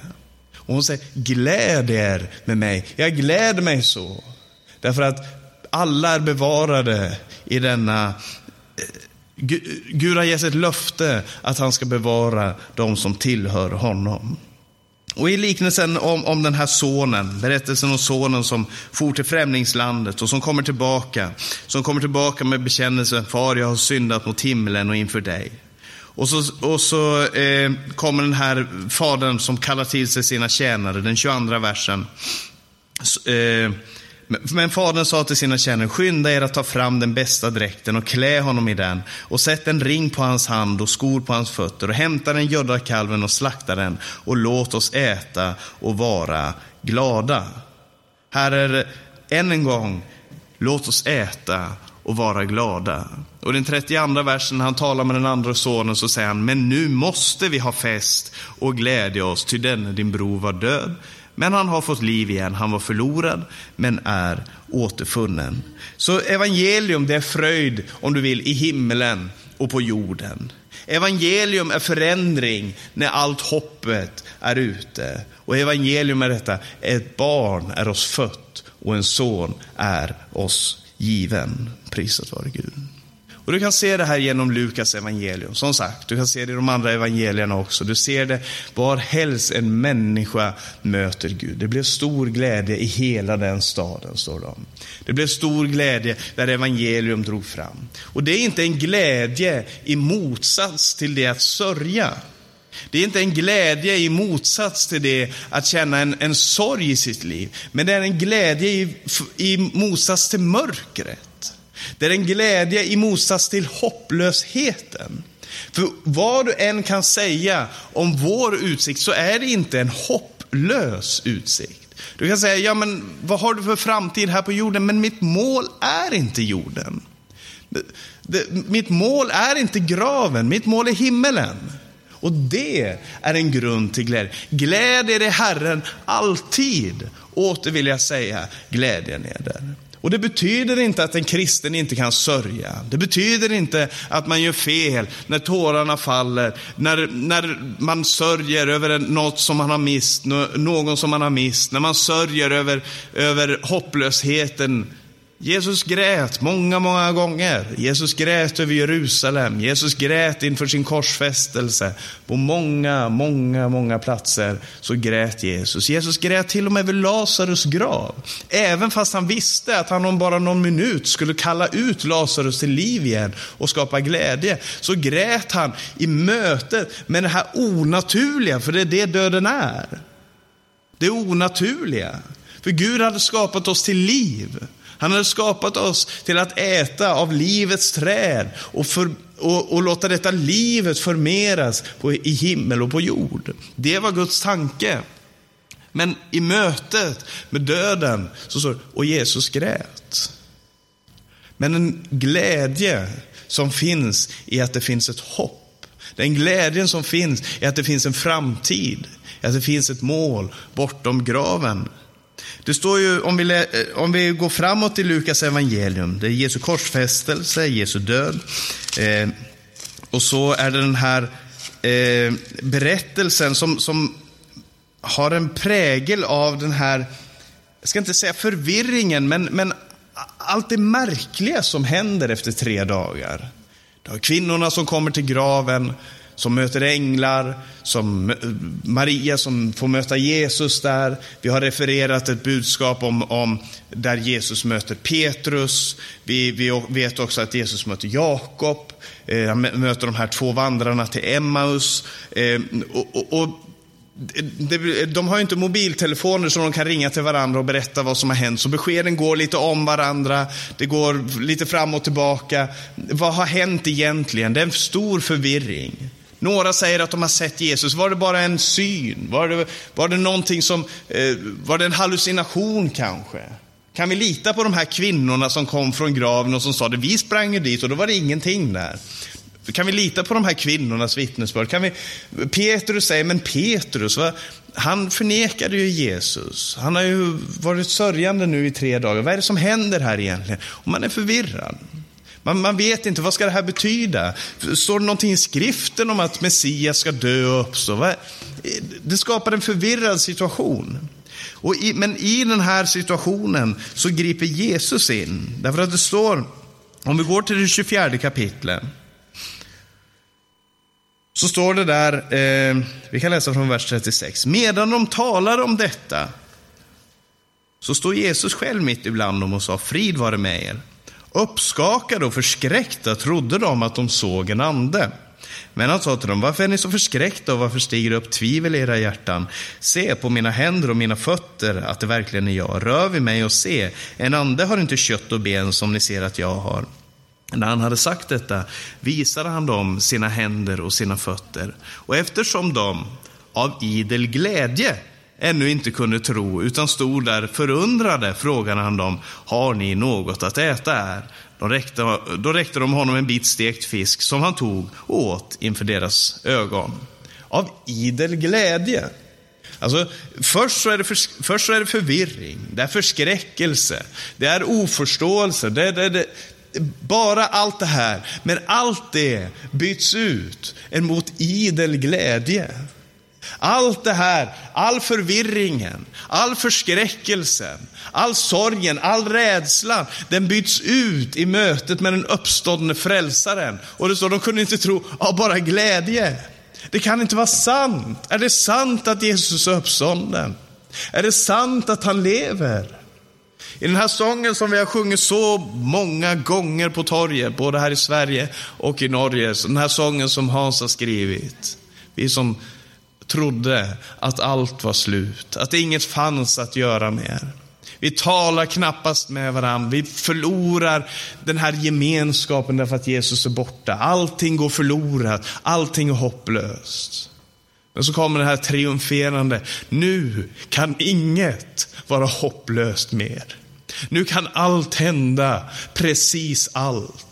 Och hon säger, gläd er med mig. Jag gläder mig så. Därför att alla är bevarade i denna eh, Gud har gett ett löfte att han ska bevara de som tillhör honom. Och i liknelsen om, om den här sonen, berättelsen om sonen som for till främlingslandet och som kommer tillbaka, som kommer tillbaka med bekännelsen, far jag har syndat mot himlen och inför dig. Och så, och så eh, kommer den här fadern som kallar till sig sina tjänare, den 22 versen. Eh, men fadern sa till sina tjänare, skynda er att ta fram den bästa dräkten och klä honom i den och sätt en ring på hans hand och skor på hans fötter och hämta den gödda kalven och slakta den och låt oss äta och vara glada. Här är än en gång, låt oss äta och vara glada. Och den 32 versen, när han talar med den andra sonen, så säger han, men nu måste vi ha fest och glädja oss, ty denne din bror var död men han har fått liv igen. Han var förlorad, men är återfunnen. Så evangelium, det är fröjd, om du vill, i himlen och på jorden. Evangelium är förändring när allt hoppet är ute. Och evangelium är detta, ett barn är oss fött och en son är oss given. Prisat vare Gud. Och du kan se det här genom Lukas evangelium. Som sagt, du kan se det i de andra evangelierna också. Du ser det var helst en människa möter Gud. Det blev stor glädje i hela den staden, står det om. Det blev stor glädje där evangelium drog fram. Och det är inte en glädje i motsats till det att sörja. Det är inte en glädje i motsats till det att känna en, en sorg i sitt liv. Men det är en glädje i, i motsats till mörkret. Det är en glädje i motsats till hopplösheten. För vad du än kan säga om vår utsikt så är det inte en hopplös utsikt. Du kan säga, ja men vad har du för framtid här på jorden? Men mitt mål är inte jorden. mitt mål är inte graven, mitt mål är himmelen. Och det är en grund till glädje. Gläd er i Herren alltid. Åter vill jag säga, glädjen är där. Och det betyder inte att en kristen inte kan sörja. Det betyder inte att man gör fel när tårarna faller, när, när man sörjer över något som man har mist, någon som man har mist, när man sörjer över, över hopplösheten Jesus grät många, många gånger. Jesus grät över Jerusalem. Jesus grät inför sin korsfästelse. På många, många, många platser så grät Jesus. Jesus grät till och med vid Lazarus grav. Även fast han visste att han om bara någon minut skulle kalla ut Lazarus till liv igen och skapa glädje, så grät han i mötet med det här onaturliga, för det är det döden är. Det onaturliga. För Gud hade skapat oss till liv. Han hade skapat oss till att äta av livets träd och, för, och, och låta detta livet förmeras på, i himmel och på jord. Det var Guds tanke. Men i mötet med döden så står och Jesus grät. Men en glädje som finns i att det finns ett hopp. Den glädjen som finns i att det finns en framtid, att det finns ett mål bortom graven. Det står ju, om vi, eh, om vi går framåt i Lukas evangelium, det är Jesu korsfästelse, Jesu död. Eh, och så är det den här eh, berättelsen som, som har en prägel av den här, jag ska inte säga förvirringen, men, men allt det märkliga som händer efter tre dagar. Du har kvinnorna som kommer till graven, som möter änglar, som Maria som får möta Jesus där. Vi har refererat ett budskap om, om där Jesus möter Petrus. Vi, vi vet också att Jesus möter Jakob. Eh, han möter de här två vandrarna till Emmaus. Eh, och, och, och de har inte mobiltelefoner så de kan ringa till varandra och berätta vad som har hänt. Så beskeden går lite om varandra, det går lite fram och tillbaka. Vad har hänt egentligen? Det är en stor förvirring. Några säger att de har sett Jesus. Var det bara en syn? Var det, var det någonting som, eh, var det en hallucination kanske? Kan vi lita på de här kvinnorna som kom från graven och som sa det? Vi sprang ju dit och då var det ingenting där. Kan vi lita på de här kvinnornas vittnesbörd? Kan vi, Petrus säger, men Petrus, va? han förnekade ju Jesus. Han har ju varit sörjande nu i tre dagar. Vad är det som händer här egentligen? Och man är förvirrad. Man, man vet inte, vad ska det här betyda? Står det någonting i skriften om att Messias ska dö och uppstå? Det skapar en förvirrad situation. Och i, men i den här situationen så griper Jesus in. Därför att det står, om vi går till det 24 kapitlet, så står det där, eh, vi kan läsa från vers 36. Medan de talar om detta så står Jesus själv mitt ibland dem och sa, frid vare med er. Uppskakade och förskräckta trodde de att de såg en ande. Men han sa till dem, varför är ni så förskräckta och varför stiger upp tvivel i era hjärtan? Se på mina händer och mina fötter att det verkligen är jag. Rör vid mig och se, en ande har inte kött och ben som ni ser att jag har. När han hade sagt detta visade han dem sina händer och sina fötter. Och eftersom de av idel glädje ännu inte kunde tro, utan stod där förundrade, frågade han dem, har ni något att äta här? Då räckte, då räckte de honom en bit stekt fisk som han tog och åt inför deras ögon. Av idel glädje. Alltså, först, så är det för, först så är det förvirring, det är förskräckelse, det är oförståelse, det, det, det, bara allt det här. Men allt det byts ut mot idel glädje. Allt det här, all förvirringen, all förskräckelsen, all sorgen, all rädslan, den byts ut i mötet med den uppståndne frälsaren. Och det står, de kunde inte tro av bara glädje. Det kan inte vara sant. Är det sant att Jesus är uppstånden? Är det sant att han lever? I den här sången som vi har sjungit så många gånger på torget, både här i Sverige och i Norge, den här sången som Hans har skrivit. Vi som trodde att allt var slut, att inget fanns att göra mer. Vi talar knappast med varandra, vi förlorar den här gemenskapen därför att Jesus är borta. Allting går förlorat, allting är hopplöst. Men så kommer det här triumferande, nu kan inget vara hopplöst mer. Nu kan allt hända, precis allt.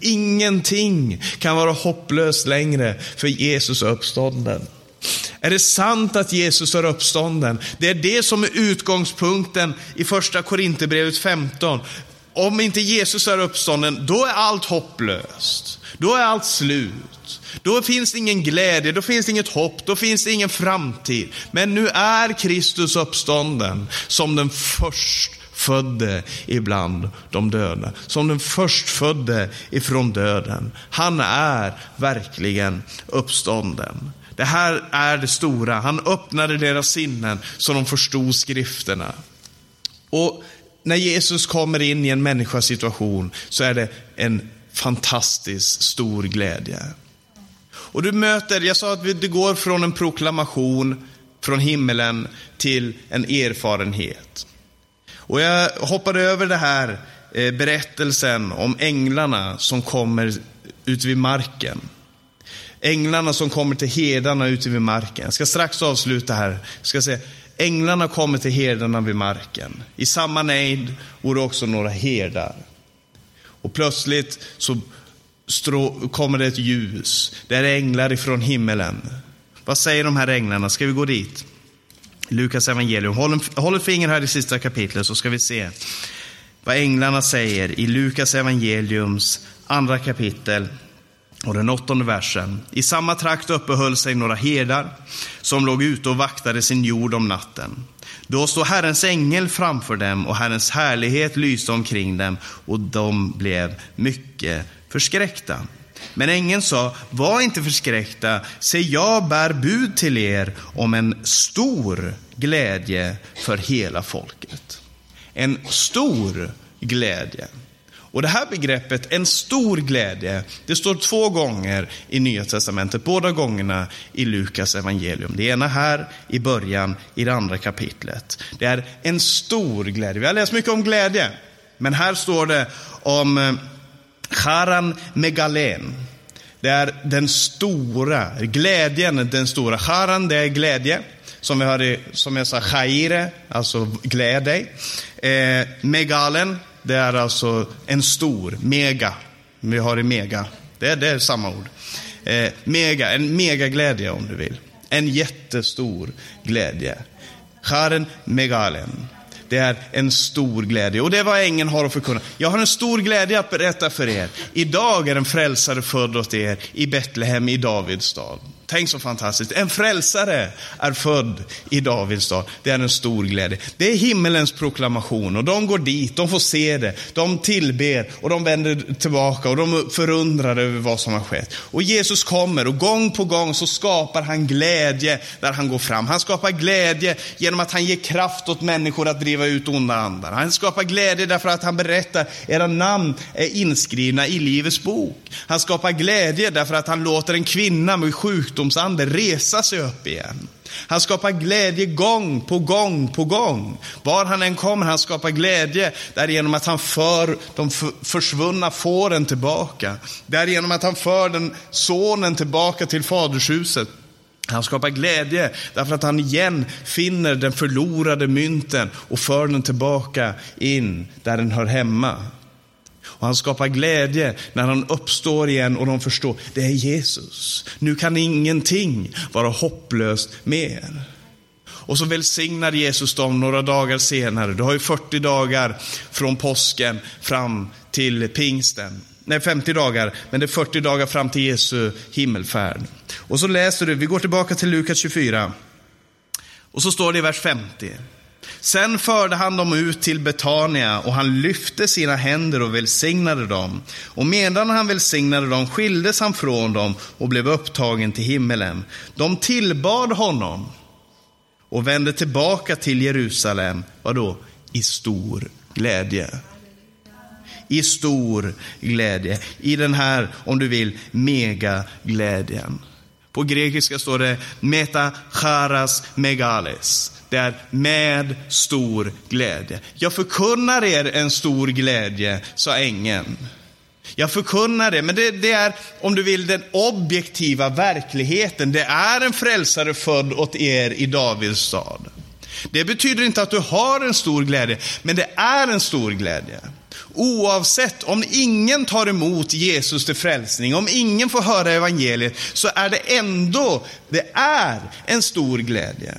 Ingenting kan vara hopplöst längre för Jesus är uppstånden. Är det sant att Jesus är uppstånden? Det är det som är utgångspunkten i första Korinthierbrevet 15. Om inte Jesus är uppstånden, då är allt hopplöst. Då är allt slut. Då finns det ingen glädje, då finns det inget hopp, då finns det ingen framtid. Men nu är Kristus uppstånden som den först födde ibland de döda. Som den förstfödde ifrån döden. Han är verkligen uppstånden. Det här är det stora. Han öppnade deras sinnen så de förstod skrifterna. Och när Jesus kommer in i en människas situation så är det en fantastiskt stor glädje. Och du möter, jag sa att det går från en proklamation från himmelen till en erfarenhet. Och jag hoppade över det här eh, berättelsen om änglarna som kommer ut vid marken. Änglarna som kommer till herdarna ute vid marken. Jag ska strax avsluta här. Jag ska säga, änglarna kommer till herdarna vid marken. I samma nejd vore också några herdar. Och plötsligt så kommer det ett ljus. Det är änglar ifrån himmelen. Vad säger de här änglarna? Ska vi gå dit? Lukas evangelium. Håll, håll ett finger här i sista kapitlet så ska vi se vad änglarna säger i Lukas evangeliums andra kapitel och den åttonde versen. I samma trakt uppehöll sig några herdar som låg ute och vaktade sin jord om natten. Då stod Herrens ängel framför dem och Herrens härlighet lyste omkring dem och de blev mycket förskräckta. Men ängeln sa, var inte förskräckta, se jag bär bud till er om en stor glädje för hela folket. En stor glädje. Och det här begreppet, en stor glädje, det står två gånger i Nya Testamentet, båda gångerna i Lukas evangelium. Det ena här i början i det andra kapitlet. Det är en stor glädje. Vi har läst mycket om glädje, men här står det om eh, Charan Megalen. Det är den stora, glädjen, den stora. Charan, det är glädje. Som vi hörde, som jag sa, chaire, alltså gläd dig. Eh, megalen, det är alltså en stor, mega. Vi har i mega. Det är, det är samma ord. Eh, mega, en megaglädje om du vill. En jättestor glädje. Charan megalen. Det är en stor glädje. Och det är vad ängeln har att förkunna. Jag har en stor glädje att berätta för er. Idag är en frälsare född åt er i Betlehem i Davids stad. Tänk så fantastiskt. En frälsare är född i Davids stad. Det är en stor glädje. Det är himmelens proklamation och de går dit, de får se det, de tillber och de vänder tillbaka och de är förundrade över vad som har skett. Och Jesus kommer och gång på gång så skapar han glädje där han går fram. Han skapar glädje genom att han ger kraft åt människor att driva ut onda andar. Han skapar glädje därför att han berättar, era namn är inskrivna i Livets bok. Han skapar glädje därför att han låter en kvinna med sjukdom sjukdomsande resa sig upp igen. Han skapar glädje gång på gång på gång. Var han än kommer, han skapar glädje därigenom att han för de försvunna fåren tillbaka. Därigenom att han för den sonen tillbaka till fadershuset. Han skapar glädje därför att han igen finner den förlorade mynten och för den tillbaka in där den hör hemma. Och han skapar glädje när han uppstår igen och de förstår, det är Jesus. Nu kan ingenting vara hopplöst mer. Och så välsignar Jesus dem några dagar senare. Du har ju 40 dagar från påsken fram till pingsten. Nej, 50 dagar, men det är 40 dagar fram till Jesu himmelfärd. Och så läser du, vi går tillbaka till Lukas 24. Och så står det i vers 50. Sen förde han dem ut till Betania och han lyfte sina händer och välsignade dem. Och medan han välsignade dem skildes han från dem och blev upptagen till himmelen. De tillbad honom och vände tillbaka till Jerusalem, vadå? I stor glädje. I stor glädje. I den här, om du vill, megaglädjen. På grekiska står det meta charas megales. Det är med stor glädje. Jag förkunnar er en stor glädje, sa ängeln. Jag förkunnar det, men det, det, är, om du vill, den objektiva verkligheten. Det är en frälsare född åt er i Davids stad. Det betyder inte att du har en stor glädje, men det är en stor glädje. Oavsett, om ingen tar emot Jesus till frälsning, om ingen får höra evangeliet, så är det ändå, det är en stor glädje.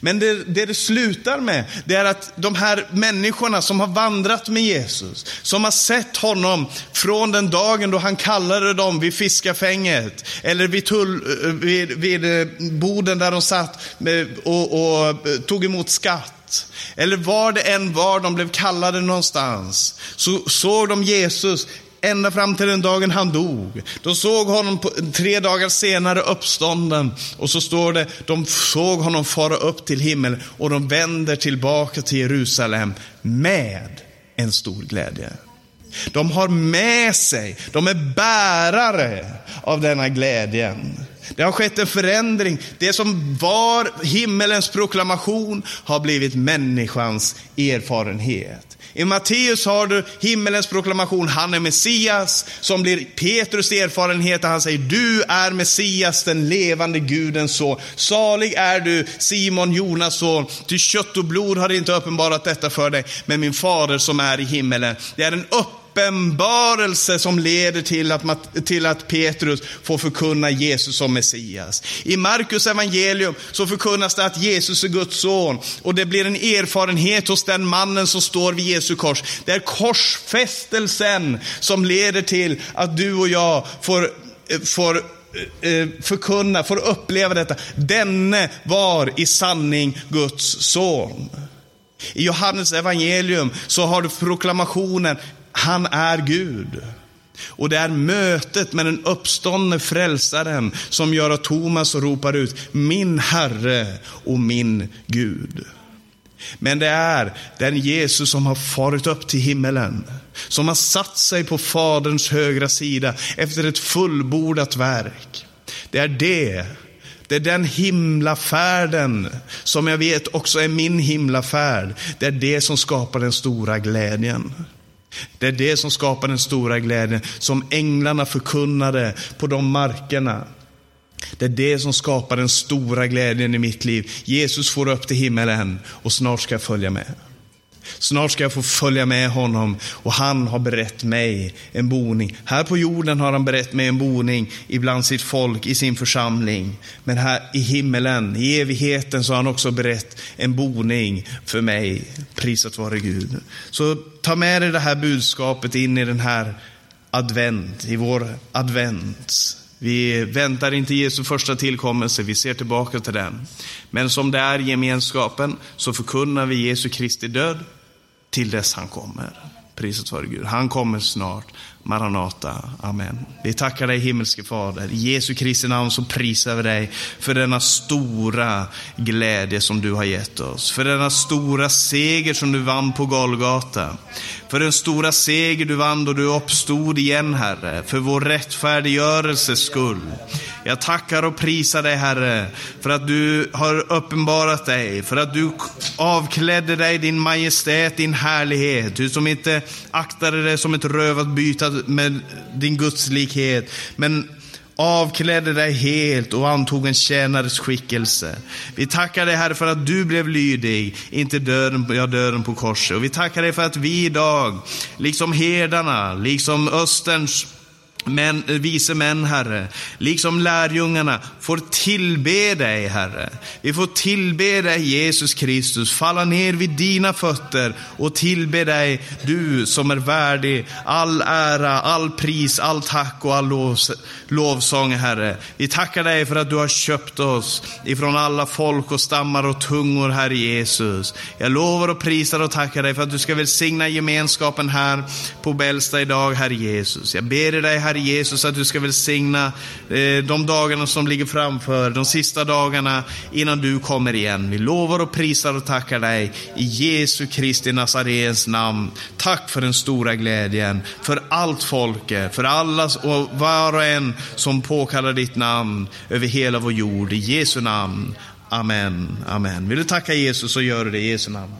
Men det, det, det slutar med, det är att de här människorna som har vandrat med Jesus, som har sett honom från den dagen då han kallade dem vid fiskafänget, eller vid, tull, vid, vid eh, boden där de satt och, och eh, tog emot skatt, eller var det än var de blev kallade någonstans, så såg de Jesus ända fram till den dagen han dog. De såg honom på, tre dagar senare uppstånden och så står det, de såg honom fara upp till himmel och de vänder tillbaka till Jerusalem med en stor glädje. De har med sig, de är bärare av denna glädjen. Det har skett en förändring. Det som var himmelens proklamation har blivit människans erfarenhet. I Matteus har du himmelens proklamation, han är Messias, som blir Petrus erfarenhet och han säger, du är Messias, den levande Gudens son. Salig är du, Simon, Jonas son, ty kött och blod har inte uppenbarat detta för dig, men min fader som är i himmelen. Det är en upp uppenbarelse som leder till att, till att Petrus får förkunna Jesus som Messias. I Markus evangelium så förkunnas det att Jesus är Guds son och det blir en erfarenhet hos den mannen som står vid Jesu kors. Det är korsfästelsen som leder till att du och jag får, eh, får eh, eh, förkunna, får uppleva detta. Denne var i sanning Guds son. I Johannes evangelium så har du proklamationen, han är Gud. Och det är mötet med den uppståndne frälsaren som gör att Thomas ropar ut, min Herre och min Gud. Men det är den Jesus som har farit upp till himmelen, som har satt sig på Faderns högra sida efter ett fullbordat verk. Det är det det är den himlafärden som jag vet också är min himlafärd. Det är det som skapar den stora glädjen. Det är det som skapar den stora glädjen, som änglarna förkunnade på de markerna. Det är det som skapar den stora glädjen i mitt liv. Jesus får upp till himmelen och snart ska jag följa med. Snart ska jag få följa med honom och han har berett mig en boning. Här på jorden har han berett mig en boning ibland sitt folk, i sin församling. Men här i himmelen, i evigheten, så har han också berett en boning för mig. Prisat vare Gud. Så ta med dig det här budskapet in i den här advent, i vår advent. Vi väntar inte Jesu första tillkommelse, vi ser tillbaka till den. Men som det är gemenskapen så förkunnar vi Jesu Kristi död till dess han kommer. Priset vare Gud. Han kommer snart. Maranata. Amen. Vi tackar dig himmelske Fader. I Jesu Kristi namn så prisar vi dig för denna stora glädje som du har gett oss. För denna stora seger som du vann på Golgata. För den stora seger du vann då du uppstod igen, Herre. För vår rättfärdiggörelses skull. Jag tackar och prisar dig, Herre, för att du har uppenbarat dig, för att du avklädde dig din majestät, din härlighet. Du som inte aktade dig som ett rövat byta med din gudslikhet, men avklädde dig helt och antog en tjänares skickelse. Vi tackar dig Herre för att du blev lydig, inte döden, ja, döden på korset. Och vi tackar dig för att vi idag, liksom herdarna, liksom Österns men, eh, vise män, Herre, liksom lärjungarna, får tillbe dig, Herre. Vi får tillbe dig, Jesus Kristus, falla ner vid dina fötter och tillbe dig, du som är värdig all ära, all pris, all tack och all lovs lovsång, Herre. Vi tackar dig för att du har köpt oss ifrån alla folk och stammar och tungor, Herre Jesus. Jag lovar och prisar och tackar dig för att du ska välsigna gemenskapen här på Bällsta idag, Herre Jesus. Jag ber dig, Herre Jesus, att du ska välsigna eh, de dagarna som ligger framför, de sista dagarna innan du kommer igen. Vi lovar och prisar och tackar dig i Jesu Kristi Nazarens namn. Tack för den stora glädjen, för allt folket, för alla och var och en som påkallar ditt namn över hela vår jord. I Jesu namn. Amen. Amen. Vill du tacka Jesus så gör du det i Jesu namn.